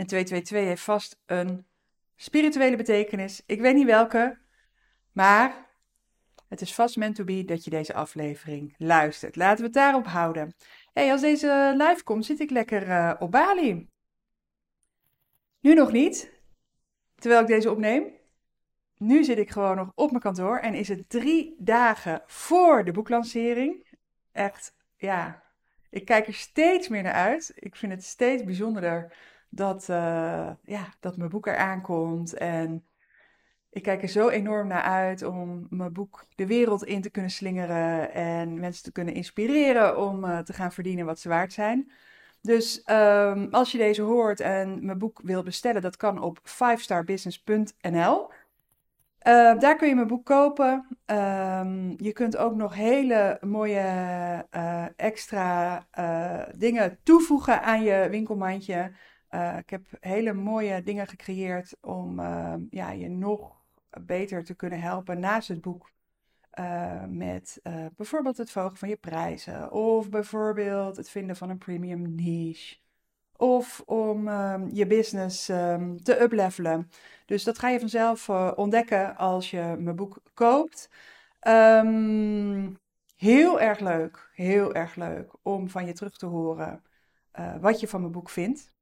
En 222 heeft vast een spirituele betekenis. Ik weet niet welke, maar het is vast meant to be dat je deze aflevering luistert. Laten we het daarop houden. Hey, als deze live komt, zit ik lekker uh, op Bali. Nu nog niet, terwijl ik deze opneem. Nu zit ik gewoon nog op mijn kantoor en is het drie dagen voor de boeklancering. Echt, ja, ik kijk er steeds meer naar uit. Ik vind het steeds bijzonderder dat, uh, ja, dat mijn boek eraan komt. En ik kijk er zo enorm naar uit om mijn boek de wereld in te kunnen slingeren en mensen te kunnen inspireren om uh, te gaan verdienen wat ze waard zijn. Dus um, als je deze hoort en mijn boek wil bestellen, dat kan op 5starbusiness.nl. Uh, daar kun je mijn boek kopen. Um, je kunt ook nog hele mooie uh, extra dingen toevoegen aan je winkelmandje. Ik heb hele mooie dingen gecreëerd om ehm, ja, je nog beter te kunnen helpen naast het boek. met bijvoorbeeld het verhogen van je prijzen. Of bijvoorbeeld het vinden van een premium niche. Of om um, je business um, te uplevelen. Dus dat ga je vanzelf ontdekken als je mijn boek koopt. Um, heel erg leuk, heel erg leuk om van je terug te horen wat je van mijn boek vindt.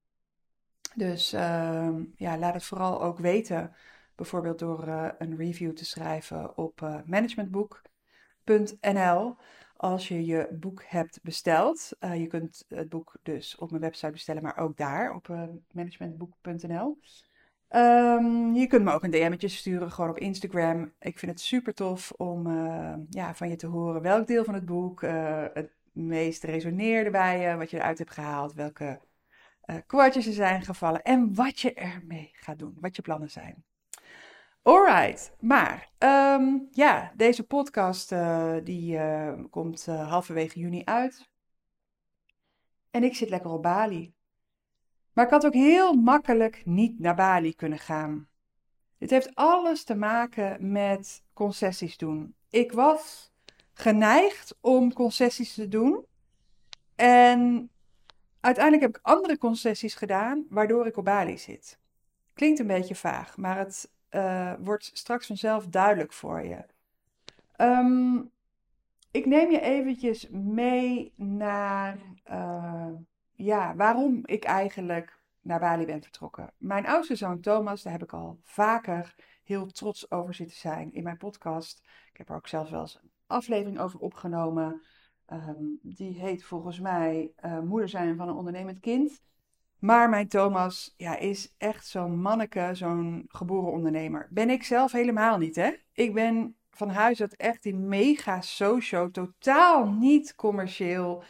Dus ja, laat het vooral ook weten. Bijvoorbeeld door uh, een review te schrijven op managementboek.nl als je je boek hebt besteld. Uh, je kunt het boek dus op mijn website bestellen, maar ook daar op managementboek.nl. Um, je kunt me ook een DM'tje sturen, gewoon op Instagram. Ik vind het super tof om ja, van je te horen welk deel van het boek het meest resoneerde bij je, wat je eruit hebt gehaald, welke kwartjes er zijn gevallen en wat je ermee gaat doen, wat je plannen zijn. Alright, maar um, ja, deze podcast uh, die uh, komt uh, halverwege juni uit. En ik zit lekker op Bali. Maar ik had ook heel makkelijk niet naar Bali kunnen gaan. Dit heeft alles te maken met concessies doen. Ik was geneigd om concessies te doen. En uiteindelijk heb ik andere concessies gedaan, waardoor ik op Bali zit. Klinkt een beetje vaag, maar het uh, wordt straks vanzelf duidelijk voor je. Um, ik neem je eventjes mee naar uh, ja, waarom ik eigenlijk naar Bali ben vertrokken. Mijn oudste zoon Thomas, daar heb ik al vaker heel trots over zitten zijn in mijn podcast. Ik heb er ook zelfs wel eens een aflevering over opgenomen. Um, die heet volgens mij uh, Moeder zijn van een ondernemend kind. Maar mijn Thomas ja, is echt zo'n manneke, zo'n geboren ondernemer. Ben ik zelf helemaal niet, hè? Ik ben van huis uit echt die mega socio, totaal niet commercieel.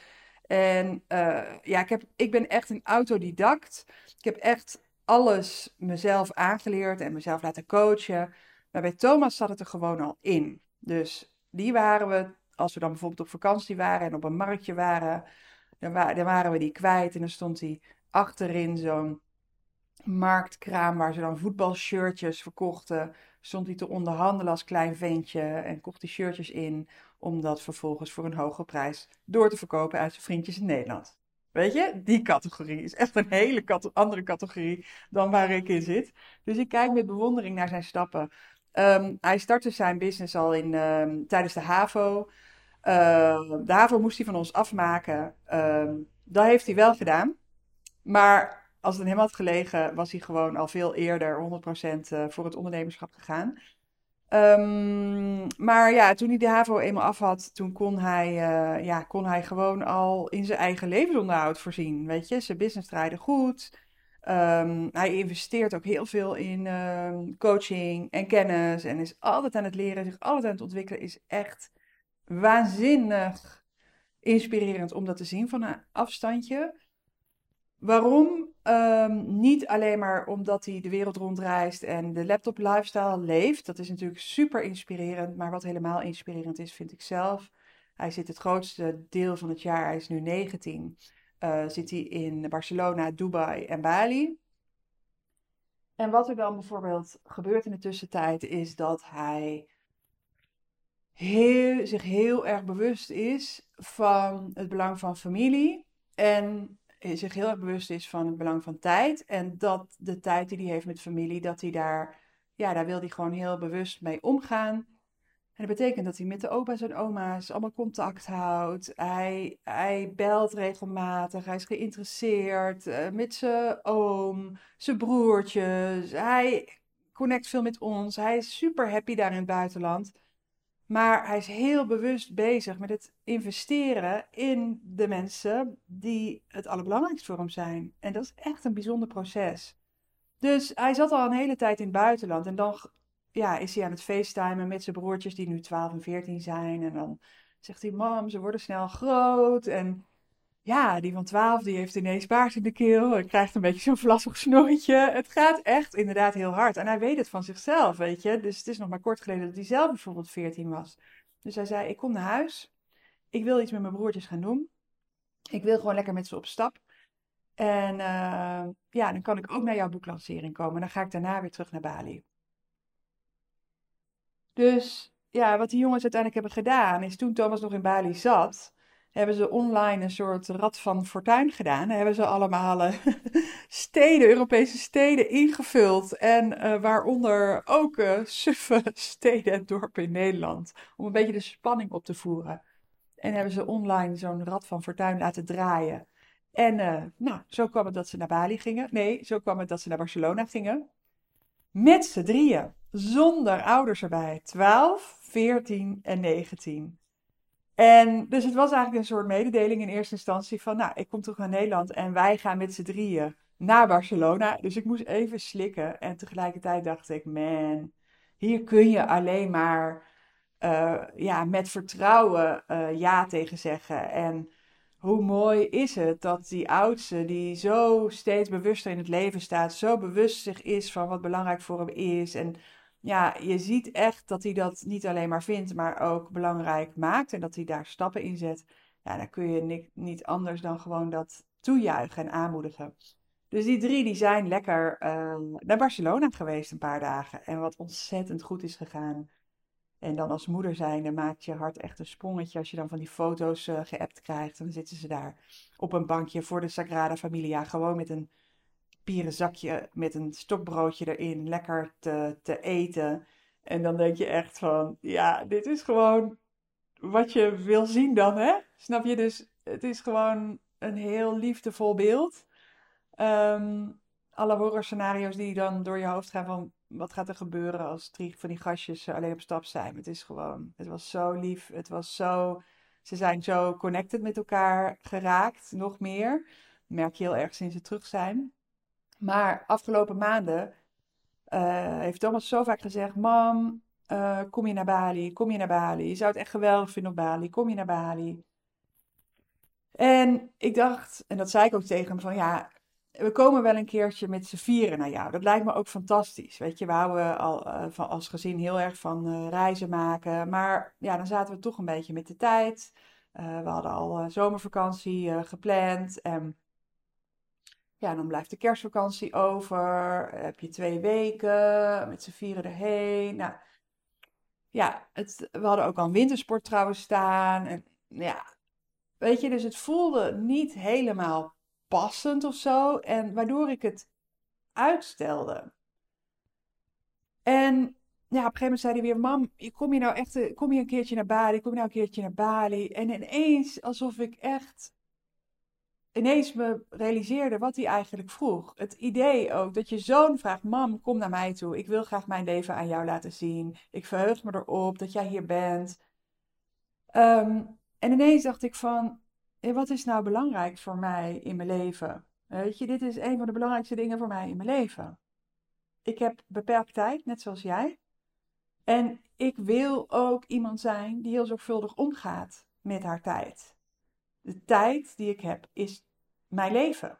En uh, ja, ik, heb, ik ben echt een autodidact. Ik heb echt alles mezelf aangeleerd en mezelf laten coachen. Maar bij Thomas zat het er gewoon al in. Dus die waren we, als we dan bijvoorbeeld op vakantie waren en op een marktje waren, dan, dan waren we die kwijt. En dan stond hij achterin zo'n marktkraam waar ze dan voetbalshirtjes verkochten. Stond hij te onderhandelen als klein ventje en kocht die shirtjes in om dat vervolgens voor een hoge prijs door te verkopen uit zijn vriendjes in Nederland. Weet je, die categorie is echt een hele andere categorie dan waar ik in zit. Dus ik kijk met bewondering naar zijn stappen. Um, hij startte zijn business al in, um, tijdens de HAVO. Uh, de HAVO moest hij van ons afmaken. Dat heeft hij wel gedaan. Maar als het hem had gelegen, was hij gewoon al veel eerder 100% eh, voor het ondernemerschap gegaan. Maar ja, toen hij de HAVO eenmaal af had, toen kon hij, uh, ja, kon hij gewoon al in zijn eigen levensonderhoud voorzien. Weet je, zijn business draaide goed. Um, hij investeert ook heel veel in um, coaching en kennis en is altijd aan het leren, zich altijd aan het ontwikkelen. Is echt waanzinnig inspirerend om dat te zien van een afstandje. Waarom? Ehm, niet alleen maar omdat hij de wereld rondreist en de laptop lifestyle leeft. Dat is natuurlijk super inspirerend. Maar wat helemaal inspirerend is, vind ik zelf. Hij zit het grootste deel van het jaar, hij is nu 19, eh, zit hij in Barcelona, Dubai en Bali. En wat er dan bijvoorbeeld gebeurt in de tussentijd, is dat hij heel, zich heel erg bewust is van het belang van familie. En zich heel erg bewust is van het belang van tijd. En dat de tijd die hij heeft met familie, dat hij daar, ja, daar wil hij gewoon heel bewust mee omgaan. En dat betekent dat hij met de opa's en oma's allemaal contact houdt. Hij, hij belt regelmatig. Hij is geïnteresseerd uh, met zijn oom, zijn broertjes. Hij connect veel met ons. Hij is super happy daar in het buitenland. Maar hij is heel bewust bezig met het investeren in de mensen die het allerbelangrijkst voor hem zijn. En dat is echt een bijzonder proces. Dus hij zat al een hele tijd in het buitenland. En dan ja, is hij aan het facetimen met zijn broertjes die nu 12 en 14 zijn. En dan zegt hij, mam, ze worden snel groot. En ja, die van 12 die heeft ineens baard in de keel en krijgt een beetje zo'n vlassig snorretje. Het gaat echt inderdaad heel hard. En hij weet het van zichzelf, weet je. Dus het is nog maar kort geleden dat hij zelf bijvoorbeeld 14 was. Dus hij zei, ik kom naar huis. Ik wil iets met mijn broertjes gaan doen. Ik wil gewoon lekker met ze op stap. En uh, ja, dan kan ik ook naar jouw boeklancering komen. Dan ga ik daarna weer terug naar Bali. Dus ja, wat die jongens uiteindelijk hebben gedaan, is toen Thomas nog in Bali zat, hebben ze online een soort rad van fortuin gedaan. hebben ze allemaal uh, steden, Europese steden ingevuld. En uh, waaronder ook uh, suffe steden en dorpen in Nederland. Om een beetje de spanning op te voeren. En hebben ze online zo'n rad van fortuin laten draaien. En nou, zo kwam het dat ze naar Bali gingen. Nee, zo kwam het dat ze naar Barcelona gingen. Met z'n drieën. Zonder ouders erbij. 12, 14 en 19. En dus het was eigenlijk een soort mededeling in eerste instantie van, nou, ik kom terug naar Nederland en wij gaan met z'n drieën naar Barcelona. Dus ik moest even slikken en tegelijkertijd dacht ik, man, hier kun je alleen maar uh, ja, met vertrouwen uh, ja tegen zeggen. En hoe mooi is het dat die oudste, die zo steeds bewuster in het leven staat, zo bewust zich is van wat belangrijk voor hem is en ja, je ziet echt dat hij dat niet alleen maar vindt, maar ook belangrijk maakt en dat hij daar stappen in zet. Ja, dan kun je niet anders dan gewoon dat toejuichen en aanmoedigen. Dus die drie die zijn lekker uh, naar Barcelona geweest een paar dagen. En wat ontzettend goed is gegaan. En dan als moeder zijn, dan maakt je hart echt een sprongetje als je dan van die foto's uh, geappt krijgt. En dan zitten ze daar op een bankje voor de Sagrada Familia. Gewoon met een papieren zakje met een stokbroodje erin, lekker te, te eten. En dan denk je echt van, ja, dit is gewoon wat je wil zien dan, hè? Snap je? Dus het is gewoon een heel liefdevol beeld. Um, alle horror scenario's die dan door je hoofd gaan van wat gaat er gebeuren als drie van die gastjes alleen op stap zijn. Het is gewoon, het was zo lief, het was zo, ze zijn zo connected met elkaar geraakt, nog meer. merk je heel erg sinds ze terug zijn. Maar afgelopen maanden uh, heeft Thomas zo vaak gezegd: Mam, uh, kom je naar Bali? Kom je naar Bali? Je zou het echt geweldig vinden op Bali. Kom je naar Bali? En ik dacht, en dat zei ik ook tegen hem: van ja, we komen wel een keertje met z'n vieren naar jou. Dat lijkt me ook fantastisch. Weet je, we houden al, uh, van, als gezin heel erg van reizen maken. Maar ja, dan zaten we toch een beetje met de tijd. we hadden al zomervakantie gepland. En ja, dan blijft de kerstvakantie over. Heb je twee weken met z'n vieren erheen. Nou, ja, het, we hadden ook al een wintersport trouwens staan. En ja, weet je, dus het voelde niet helemaal passend of zo. En waardoor ik het uitstelde. En ja, op een gegeven moment zei hij weer: Mam, kom je nou echt kom je een keertje naar Bali? Kom je nou een keertje naar Bali? En ineens alsof ik echt ineens me realiseerde wat hij eigenlijk vroeg. Het idee ook dat je zoon vraagt: Mam, kom naar mij toe. Ik wil graag mijn leven aan jou laten zien. Ik verheug me erop dat jij hier bent. Ehm, en ineens dacht ik van, wat is nou belangrijk voor mij in mijn leven? Weet je, dit is een van de belangrijkste dingen voor mij in mijn leven. Ik heb beperkt tijd, net zoals jij. En ik wil ook iemand zijn die heel zorgvuldig omgaat met haar tijd. De tijd die ik heb is mijn leven.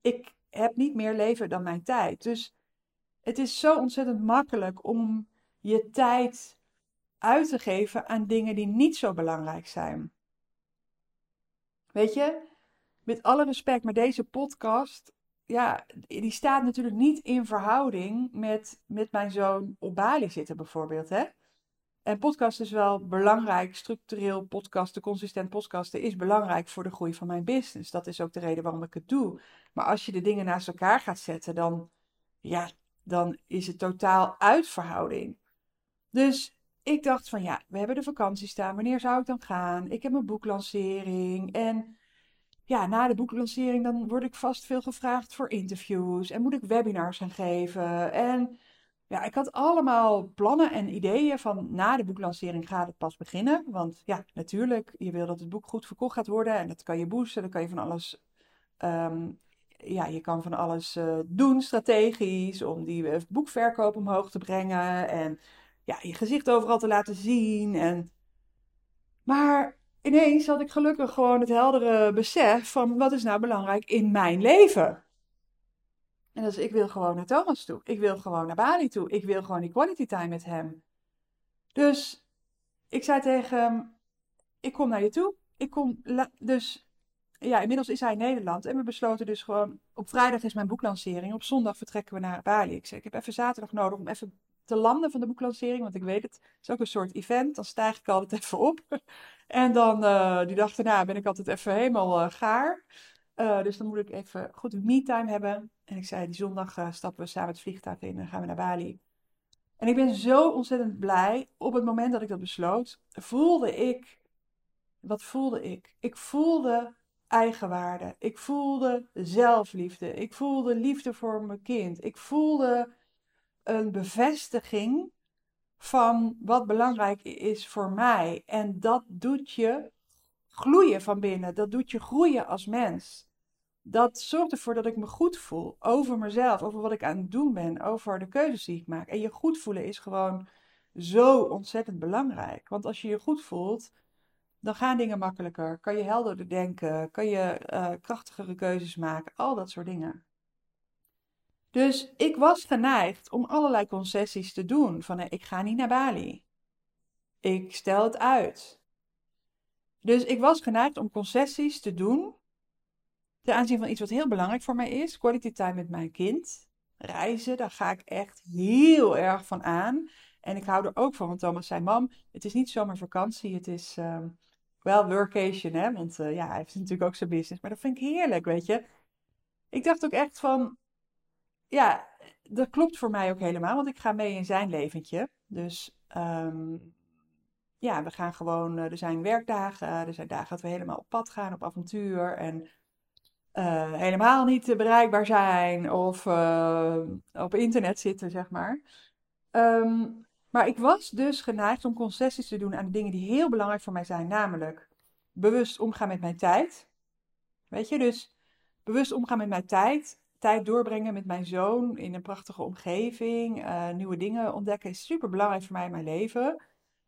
ik heb niet meer leven dan mijn tijd. Dus het is zo ontzettend makkelijk om je tijd uit te geven aan dingen die niet zo belangrijk zijn. Weet je, met alle respect, maar deze podcast, ja, die staat natuurlijk niet in verhouding met, met mijn zoon op Bali zitten bijvoorbeeld, hè. En podcast is wel belangrijk, structureel podcasten, consistent podcasten is belangrijk voor de groei van mijn business. Dat is ook de reden waarom ik het doe. Maar als je de dingen naast elkaar gaat zetten, dan, ja, dan is het totaal uit verhouding. Dus ik dacht van ja, we hebben de vakantie staan. Wanneer zou ik dan gaan? Ik heb mijn boeklancering. En ja, na de boeklancering dan word ik vast veel gevraagd voor interviews. En moet ik webinars gaan geven. En ja, ik had allemaal plannen en ideeën van na de boeklancering gaat het pas beginnen. Want ja, natuurlijk, je wil dat het boek goed verkocht gaat worden. En dat kan je boosten. Dan kan je van alles ehm, ja, je kan van alles uh, doen strategisch om die uh, boekverkoop omhoog te brengen en ja, je gezicht overal te laten zien. En... Maar ineens had ik gelukkig gewoon het heldere besef van wat is nou belangrijk in mijn leven. En dus ik wil gewoon naar Thomas toe. Ik wil gewoon naar Bali toe. Ik wil gewoon die quality time met hem. Dus ik zei tegen hem, ik kom naar je toe. Ik kom, dus ja, inmiddels is hij in Nederland. En we besloten dus gewoon, op vrijdag is mijn boeklancering. Op zondag vertrekken we naar Bali. Ik zei, ik heb even zaterdag nodig om even te landen van de boeklancering. Want ik weet het, het is ook een soort event. Dan stijg ik altijd even op. en dan, uh, die dag daarna ben ik altijd even helemaal uh, gaar. Uh, dus dan moet ik even goed me-time hebben. En ik zei, die zondag stappen we samen het vliegtuig in en gaan we naar Bali. En ik ben zo ontzettend blij. Op het moment dat ik dat besloot, voelde ik... Wat voelde ik? Ik voelde eigenwaarde. Ik voelde zelfliefde. Ik voelde liefde voor mijn kind. Ik voelde een bevestiging van wat belangrijk is voor mij. En dat doet je gloeien van binnen. Dat doet je groeien als mens. Dat zorgt ervoor dat ik me goed voel over mezelf, over wat ik aan het doen ben, over de keuzes die ik maak. En je goed voelen is gewoon zo ontzettend belangrijk. Want als je je goed voelt, dan gaan dingen makkelijker. Kan je helderder denken, kan je uh, krachtigere keuzes maken, al dat soort dingen. Dus ik was geneigd om allerlei concessies te doen. Van ik ga niet naar Bali. Ik stel het uit. Dus ik was geneigd om concessies te doen. Ten aanzien van iets wat heel belangrijk voor mij is: quality time met mijn kind. Reizen, daar ga ik echt heel erg van aan. En ik hou er ook van, want Thomas zei: Mam, het is niet zomaar vakantie, het is. Ehm, wel workation, hè? Want uh, ja, hij heeft natuurlijk ook zijn business. Maar dat vind ik heerlijk, weet je. Ik dacht ook echt van, ja, dat klopt voor mij ook helemaal. Want ik ga mee in zijn leventje. Dus um, ja, we gaan gewoon, uh, er zijn werkdagen. Er zijn dagen dat we helemaal op pad gaan, op avontuur. En uh, helemaal niet bereikbaar zijn. Of op internet zitten, zeg maar. Um, maar ik was dus geneigd om concessies te doen aan de dingen die heel belangrijk voor mij zijn, namelijk bewust omgaan met mijn tijd. Weet je, dus bewust omgaan met mijn tijd. Tijd doorbrengen met mijn zoon in een prachtige omgeving. Nieuwe dingen ontdekken is super belangrijk voor mij in mijn leven.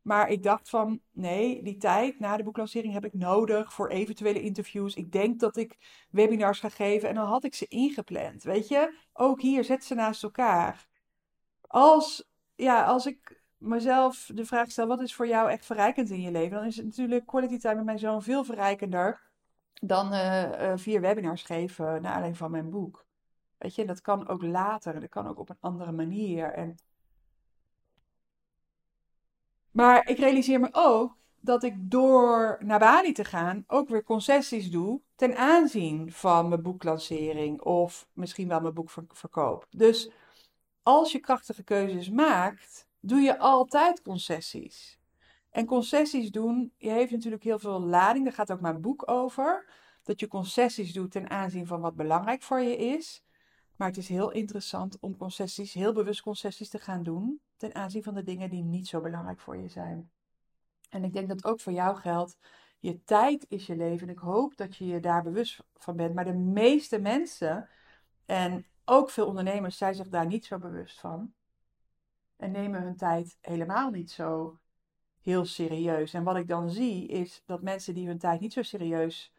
Maar ik dacht van, nee, die tijd na de boeklancering heb ik nodig voor eventuele interviews. Ik denk dat ik webinars ga geven en dan had ik ze ingepland. Weet je, ook hier, zet ze naast elkaar. Als ja, als ik mezelf de vraag stel, wat is voor jou echt verrijkend in je leven? Dan is het natuurlijk quality time met mijn zoon veel verrijkender dan uh, vier webinars geven naar alleen van mijn boek. Weet je, dat kan ook later, dat kan ook op een andere manier. En... Maar ik realiseer me ook dat ik door naar Bali te gaan ook weer concessies doe ten aanzien van mijn boeklancering of misschien wel mijn boekverkoop. Dus als je krachtige keuzes maakt, doe je altijd concessies. En concessies doen, je heeft natuurlijk heel veel lading, daar gaat ook mijn boek over. Dat je concessies doet ten aanzien van wat belangrijk voor je is. Maar het is heel interessant om concessies, heel bewust concessies te gaan doen ten aanzien van de dingen die niet zo belangrijk voor je zijn. En ik denk dat ook voor jou geldt. Je tijd is je leven. En ik hoop dat je je daar bewust van bent. Maar de meeste mensen, en ook veel ondernemers zijn zich daar niet zo bewust van. En nemen hun tijd helemaal niet zo heel serieus. En wat ik dan zie is dat mensen die hun tijd niet zo serieus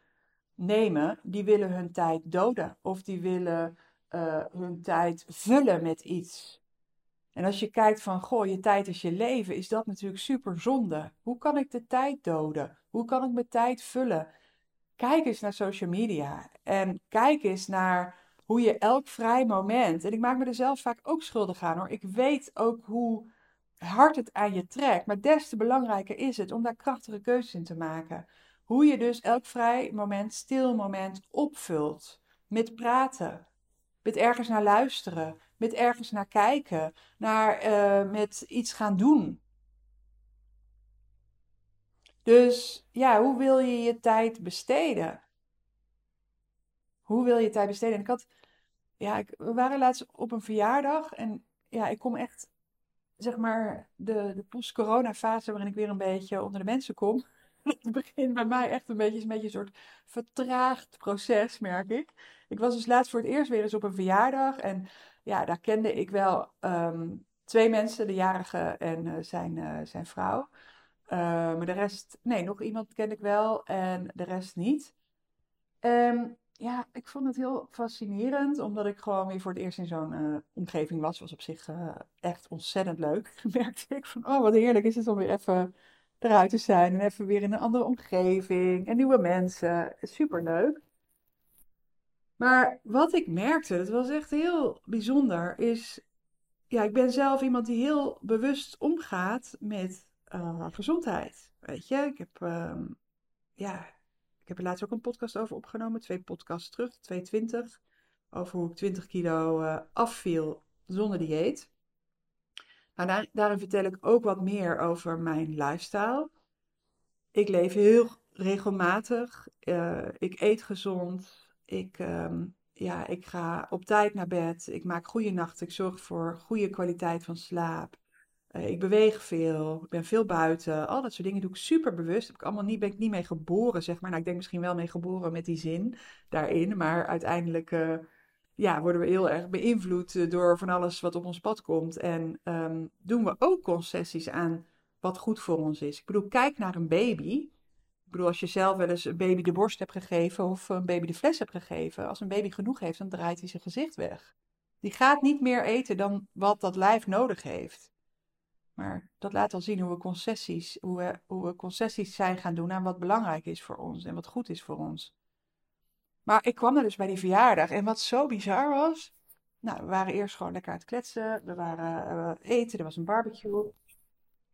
nemen, die willen hun tijd doden. Of die willen uh, hun tijd vullen met iets. En als je kijkt van, goh, je tijd is je leven, is dat natuurlijk super zonde. Hoe kan ik de tijd doden? Hoe kan ik mijn tijd vullen? Kijk eens naar social media en kijk eens naar hoe je elk vrij moment, en ik maak me er zelf vaak ook schuldig aan hoor, ik weet ook hoe hard het aan je trekt, maar des te belangrijker is het om daar krachtige keuzes in te maken. Hoe je dus elk vrij moment, stil moment opvult met praten, met ergens naar luisteren, met ergens naar kijken, naar uh, met iets gaan doen. Dus ja, hoe wil je je tijd besteden? Hoe wil je je tijd besteden? En ik had, ja, ik, we waren laatst op een verjaardag en ja, ik kom echt, zeg maar, de, de post-corona fase waarin ik weer een beetje onder de mensen kom. Het begint bij mij echt een beetje, een beetje soort vertraagd proces, merk ik. Ik was dus laatst voor het eerst weer eens op een verjaardag en ja, daar kende ik wel um, twee mensen, de jarige en uh, zijn, uh, zijn vrouw. Uh, maar de rest, nee, nog iemand ken ik wel en de rest niet. Um, ja, ik vond het heel fascinerend, omdat ik gewoon weer voor het eerst in zo'n omgeving was. Was op zich echt ontzettend leuk. Merkte ik van, oh wat heerlijk is het om weer even eruit te zijn. En even weer in een andere omgeving en nieuwe mensen. Super leuk. Maar wat ik merkte, dat was echt heel bijzonder, is... Ja, ik ben zelf iemand die heel bewust omgaat met uh, gezondheid. Weet je, ik heb... Uh, ja, ik heb er laatst ook een podcast over opgenomen. Twee podcasts terug, 22. Over hoe ik 20 kilo uh, afviel zonder dieet. Nou, daar, vertel ik ook wat meer over mijn lifestyle. Ik leef heel regelmatig. Uh, ik eet gezond. Ik, um, ja, ik ga op tijd naar bed. Ik maak goede nachten. Ik zorg voor goede kwaliteit van slaap. Uh, ik beweeg veel. Ik ben veel buiten. Al dat soort dingen doe ik super bewust. Heb ik allemaal niet, ben ik niet mee geboren, zeg maar. Nou, ik denk misschien wel mee geboren met die zin daarin. Maar uiteindelijk uh, ja, worden we heel erg beïnvloed door van alles wat op ons pad komt. En um, doen we ook concessies aan wat goed voor ons is. Ik bedoel, kijk naar een baby. Ik bedoel, als je zelf wel eens een baby de borst hebt gegeven of een baby de fles hebt gegeven. Als een baby genoeg heeft, dan draait hij zijn gezicht weg. Die gaat niet meer eten dan wat dat lijf nodig heeft. Maar dat laat al zien hoe we concessies, hoe hoe we concessies zijn gaan doen aan wat belangrijk is voor ons en wat goed is voor ons. Maar ik kwam er dus bij die verjaardag en wat zo bizar was. Nou, we waren eerst gewoon lekker aan het kletsen. We waren uh, eten, er was een barbecue.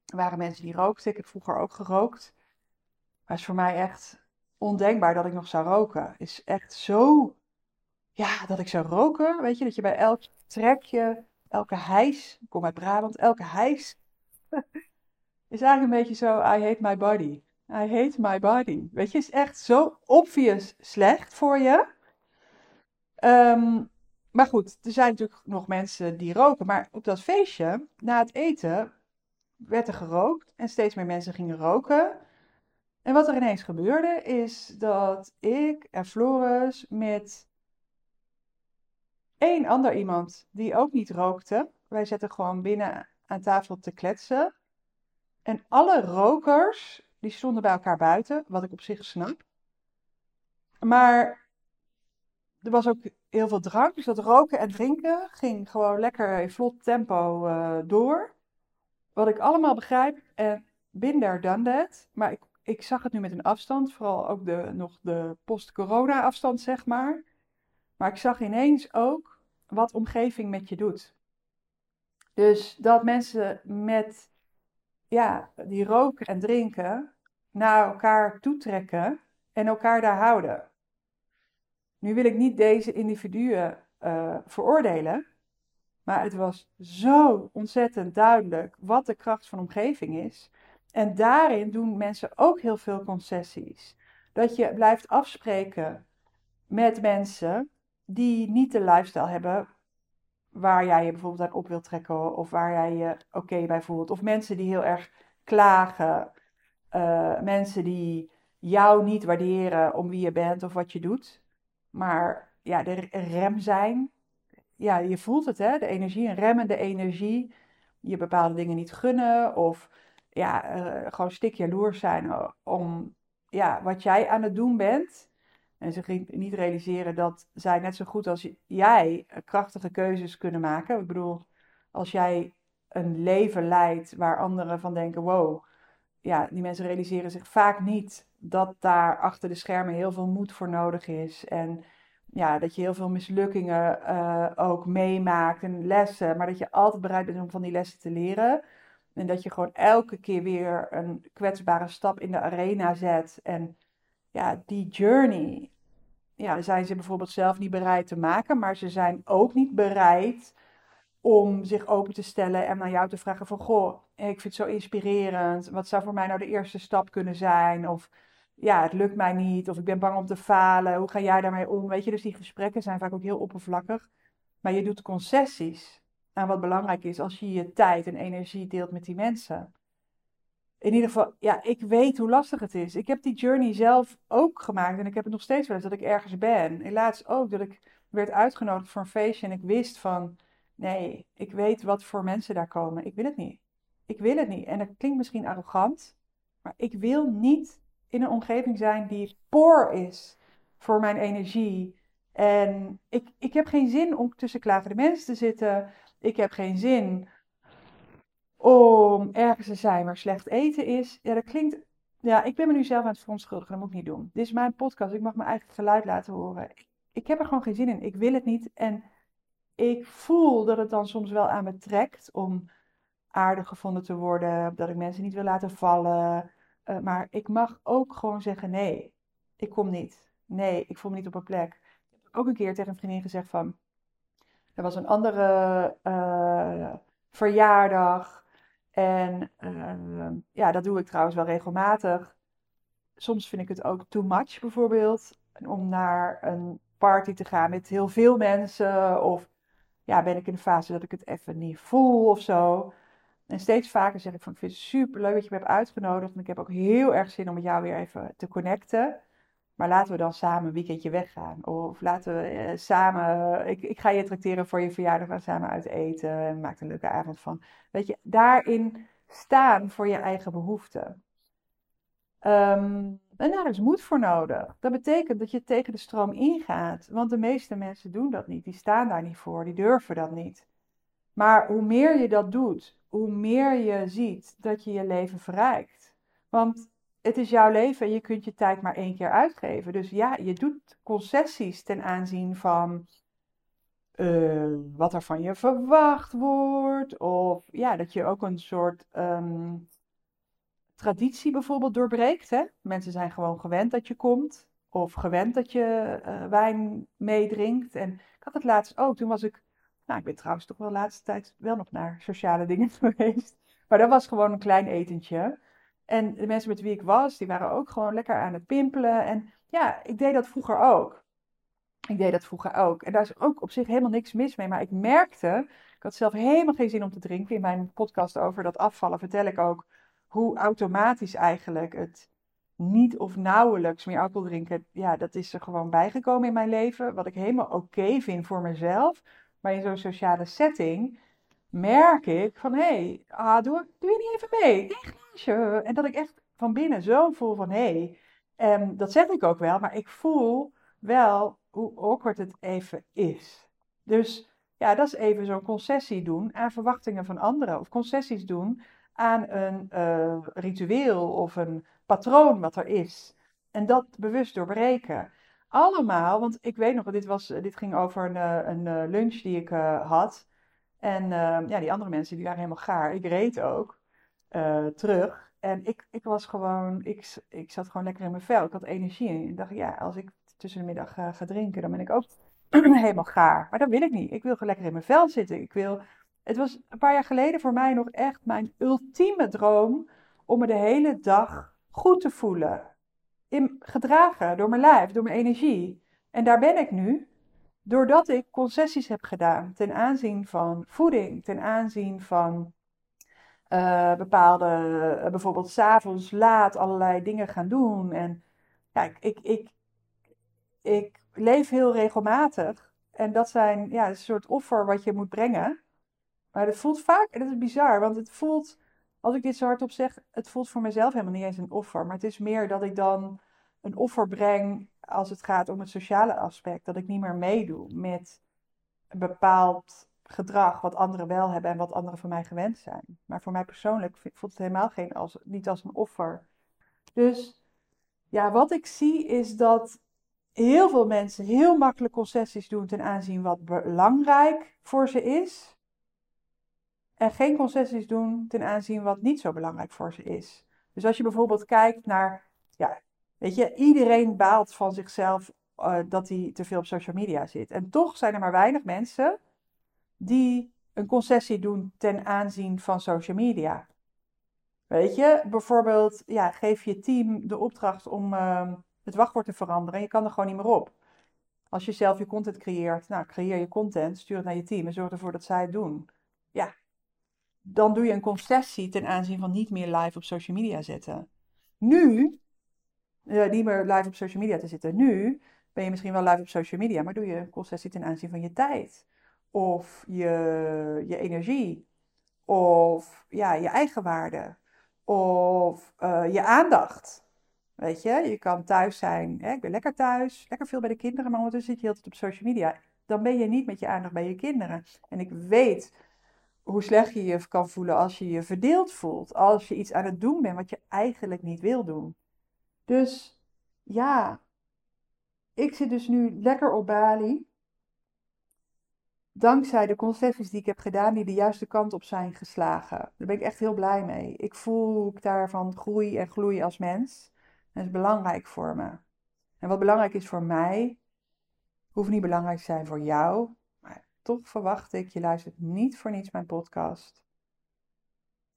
Er waren mensen die rookten. Ik heb vroeger ook gerookt. Maar het is voor mij echt ondenkbaar dat ik nog zou roken. Is echt zo. Ja, dat ik zou roken. Weet je, dat je bij elk trekje, elke hijs. Ik kom uit Brabant, elke hijs is eigenlijk een beetje zo, I hate my body. I hate my body. Weet je, is echt zo obvious slecht voor je. Um, maar goed, er zijn natuurlijk nog mensen die roken. Maar op dat feestje, na het eten, werd er gerookt. En steeds meer mensen gingen roken. En wat er ineens gebeurde, is dat ik en Floris met één ander iemand die ook niet rookte. Wij zetten gewoon binnen aan tafel te kletsen. En alle rokers, die stonden bij elkaar buiten, wat ik op zich snap. Maar er was ook heel veel drank, dus dat roken en drinken ging gewoon lekker in vlot tempo uh, door. Wat ik allemaal begrijp, en bin there, done that. Maar ik, ik zag het nu met een afstand, vooral ook de, nog de post-corona afstand, zeg maar. Maar ik zag ineens ook wat omgeving met je doet. Dus dat mensen met, ja, die roken en drinken naar elkaar toetrekken en elkaar daar houden. Nu wil ik niet deze individuen uh, veroordelen, maar het was zo ontzettend duidelijk wat de kracht van omgeving is. En daarin doen mensen ook heel veel concessies. Dat je blijft afspreken met mensen die niet de lifestyle hebben waar jij je bijvoorbeeld aan op wilt trekken of waar jij je oké okay bij voelt. Of mensen die heel erg klagen, uh, mensen die jou niet waarderen om wie je bent of wat je doet, maar ja, de rem zijn. Ja, je voelt het, hè? De energie, een remmende energie. Je bepaalde dingen niet gunnen of ja, uh, gewoon stik jaloers zijn om ja, wat jij aan het doen bent. En zich niet realiseren dat zij net zo goed als jij krachtige keuzes kunnen maken. Ik bedoel, als jij een leven leidt waar anderen van denken: wow, ja, die mensen realiseren zich vaak niet dat daar achter de schermen heel veel moed voor nodig is. En ja, dat je heel veel mislukkingen uh, ook meemaakt en lessen, maar dat je altijd bereid bent om van die lessen te leren. En dat je gewoon elke keer weer een kwetsbare stap in de arena zet. En ja, die journey, ja, zijn ze bijvoorbeeld zelf niet bereid te maken, maar ze zijn ook niet bereid om zich open te stellen en naar jou te vragen van, goh, ik vind het zo inspirerend. Wat zou voor mij nou de eerste stap kunnen zijn? Of ja, het lukt mij niet, of ik ben bang om te falen. Hoe ga jij daarmee om? Weet je, dus die gesprekken zijn vaak ook heel oppervlakkig. Maar je doet concessies aan wat belangrijk is als je je tijd en energie deelt met die mensen. In ieder geval, ja, ik weet hoe lastig het is. Ik heb die journey zelf ook gemaakt en ik heb het nog steeds wel eens dat ik ergens ben. Helaas ook dat ik werd uitgenodigd voor een feestje en ik wist van, nee, ik weet wat voor mensen daar komen. Ik wil het niet. Ik wil het niet. En dat klinkt misschien arrogant, maar ik wil niet in een omgeving zijn die poor is voor mijn energie. En ik, ik heb geen zin om tussen klagende mensen te zitten. Ik heb geen zin om ergens te zijn waar slecht eten is. Ja, dat klinkt. Ja, ik ben me nu zelf aan het verontschuldigen. Dat moet ik niet doen. Dit is mijn podcast. Ik mag mijn eigen geluid laten horen. Ik, heb er gewoon geen zin in. Ik wil het niet. En ik voel dat het dan soms wel aan me trekt om aardig gevonden te worden. Dat ik mensen niet wil laten vallen. Eh, maar ik mag ook gewoon zeggen: nee, ik kom niet. Nee, ik voel me niet op een plek. Ik heb ook een keer tegen een vriendin gezegd van. Er was een andere uh, verjaardag. En uh, ja, dat doe ik trouwens wel regelmatig. Soms vind ik het ook too much bijvoorbeeld. Om naar een party te gaan met heel veel mensen. Of ja, ben ik in de fase dat ik het even niet voel of zo. En steeds vaker zeg ik van, ik vind het super leuk dat je me hebt uitgenodigd. En ik heb ook heel erg zin om met jou weer even te connecten. Maar laten we dan samen een weekendje weggaan. Of laten we eh, samen, ik, ik ga je tracteren voor je verjaardag, gaan samen uit eten. En maak een leuke avond van. Weet je, daarin staan voor je eigen behoeften. Um, en daar is moed voor nodig. Dat betekent dat je tegen de stroom ingaat. Want de meeste mensen doen dat niet. Die staan daar niet voor. Die durven dat niet. Maar hoe meer je dat doet, hoe meer je ziet dat je je leven verrijkt. Want het is jouw leven en je kunt je tijd maar één keer uitgeven. Dus ja, je doet concessies ten aanzien van uh, wat er van je verwacht wordt. Of ja, dat je ook een soort um, traditie bijvoorbeeld doorbreekt. Hè? Mensen zijn gewoon gewend dat je komt. Of gewend dat je uh, wijn meedrinkt. En ik had het laatst ook. Toen was ik nou, ik ben trouwens toch wel de laatste tijd wel nog naar sociale dingen geweest. Maar dat was gewoon een klein etentje. En de mensen met wie ik was, die waren ook gewoon lekker aan het pimpelen. En ja, ik deed dat vroeger ook. Ik deed dat vroeger ook. En daar is ook op zich helemaal niks mis mee. Maar ik merkte, ik had zelf helemaal geen zin om te drinken. In mijn podcast over dat afvallen vertel ik ook hoe automatisch eigenlijk het niet of nauwelijks meer alcohol drinken. Ja, dat is er gewoon bijgekomen in mijn leven. Wat ik helemaal oké vind voor mezelf. Maar in zo'n sociale setting merk ik van, hé, hey, ah, doe, je niet even mee? En dat ik echt van binnen zo voel van, hé, hey, en dat zeg ik ook wel, maar ik voel wel hoe awkward het even is. Dus ja, dat is even zo'n concessie doen aan verwachtingen van anderen. Of concessies doen aan een uh, ritueel of een patroon wat er is. En dat bewust doorbreken allemaal, want ik weet nog, dit, was, dit ging over een, eh, een eh, lunch die ik had. En uh, ja, die andere mensen die waren helemaal gaar. Ik reed ook terug. En ik, ik was gewoon, ik, ik zat gewoon lekker in mijn vel. Ik had energie. En ik dacht, ja, als ik tussen de middag ga drinken, dan ben ik ook helemaal gaar. Maar dat wil ik niet. Ik wil gewoon lekker in mijn vel zitten. Ik wil, het was een paar jaar geleden voor mij nog echt mijn ultieme droom om me de hele dag goed te voelen in, gedragen door mijn lijf, door mijn energie. En daar ben ik nu, doordat ik concessies heb gedaan ten aanzien van voeding, ten aanzien van uh, bepaalde, uh, bijvoorbeeld s'avonds laat allerlei dingen gaan doen. En ja, ik, ik, ik, ik leef heel regelmatig. En dat zijn ja, een soort offer wat je moet brengen. Maar het voelt vaak, en dat is bizar, want het voelt als ik dit zo hardop zeg, het voelt voor mezelf helemaal niet eens een offer. Maar het is meer dat ik dan een offer breng als het gaat om het sociale aspect, dat ik niet meer meedoe met een bepaald gedrag wat anderen wel hebben en wat anderen van mij gewend zijn. Maar voor mij persoonlijk voelt het helemaal geen als, niet als een offer. Dus ja, wat ik zie is dat heel veel mensen heel makkelijk concessies doen ten aanzien wat belangrijk voor ze is. En geen concessies doen ten aanzien wat niet zo belangrijk voor ze is. Dus als je bijvoorbeeld kijkt naar, ja, weet je, iedereen baalt van zichzelf uh, dat hij te veel op social media zit. En toch zijn er maar weinig mensen die een concessie doen ten aanzien van social media. Weet je, bijvoorbeeld, ja, geef je team de opdracht om uh, het wachtwoord te veranderen en je kan er gewoon niet meer op. Als je zelf je content creëert, nou, creëer je content, stuur het naar je team en zorg ervoor dat zij het doen. Ja, dan doe je een concessie ten aanzien van niet meer live op social media zetten. Nu, uh, niet meer live op social media te zitten. Nu ben je misschien wel live op social media, maar doe je een concessie ten aanzien van je tijd. Of je, je energie. Of ja, je eigen waarde. Of uh, je aandacht. Weet je, je kan thuis zijn. Hè? Ik ben lekker thuis, lekker veel bij de kinderen, maar ondertussen zit je altijd op social media. Dan ben je niet met je aandacht bij je kinderen. En ik weet hoe slecht je je kan voelen als je je verdeeld voelt. Als je iets aan het doen bent wat je eigenlijk niet wil doen. Dus ja, ik zit dus nu lekker op Bali. Dankzij de concessies die ik heb gedaan, die de juiste kant op zijn geslagen. Daar ben ik echt heel blij mee. Ik voel ik daarvan groei en gloei als mens. Dat is belangrijk voor me. En wat belangrijk is voor mij, hoeft niet belangrijk te zijn voor jou. Maar toch verwacht ik, je luistert niet voor niets mijn podcast.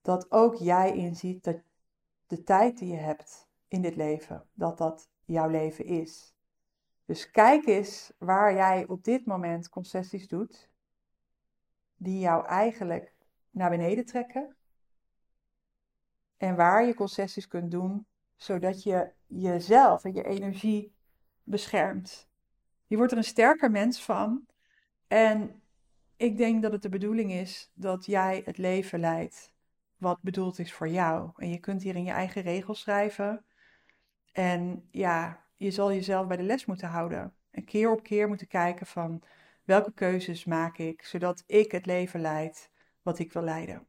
Dat ook jij inziet dat de tijd die je hebt in dit leven, dat dat jouw leven is. Dus kijk eens waar jij op dit moment concessies doet, die jou eigenlijk naar beneden trekken. En waar je concessies kunt doen, zodat je jezelf en je energie beschermt. Je wordt er een sterker mens van. En ik denk dat het de bedoeling is dat jij het leven leidt wat bedoeld is voor jou. En je kunt hier in je eigen regels schrijven. En ja, je zal jezelf bij de les moeten houden. En keer op keer moeten kijken van welke keuzes maak ik, zodat ik het leven leid wat ik wil leiden.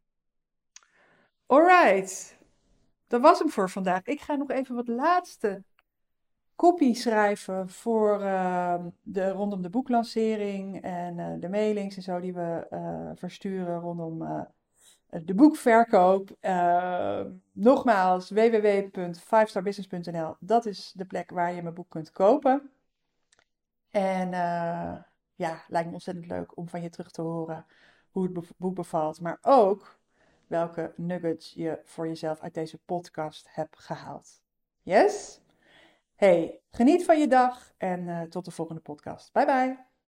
Alright, dat was hem voor vandaag. Ik ga nog even wat laatste copy schrijven voor uh, de, rondom de boeklancering en uh, de mailings en zo die we uh, versturen rondom de boekverkoop. Uh, nogmaals, www.fivestarbusiness.nl. Dat is de plek waar je mijn boek kunt kopen. En uh, ja, lijkt me ontzettend leuk om van je terug te horen hoe het boek bevalt. Maar ook welke nuggets je voor jezelf uit deze podcast hebt gehaald. Yes? Hey, geniet van je dag en uh, tot de volgende podcast. Bye bye.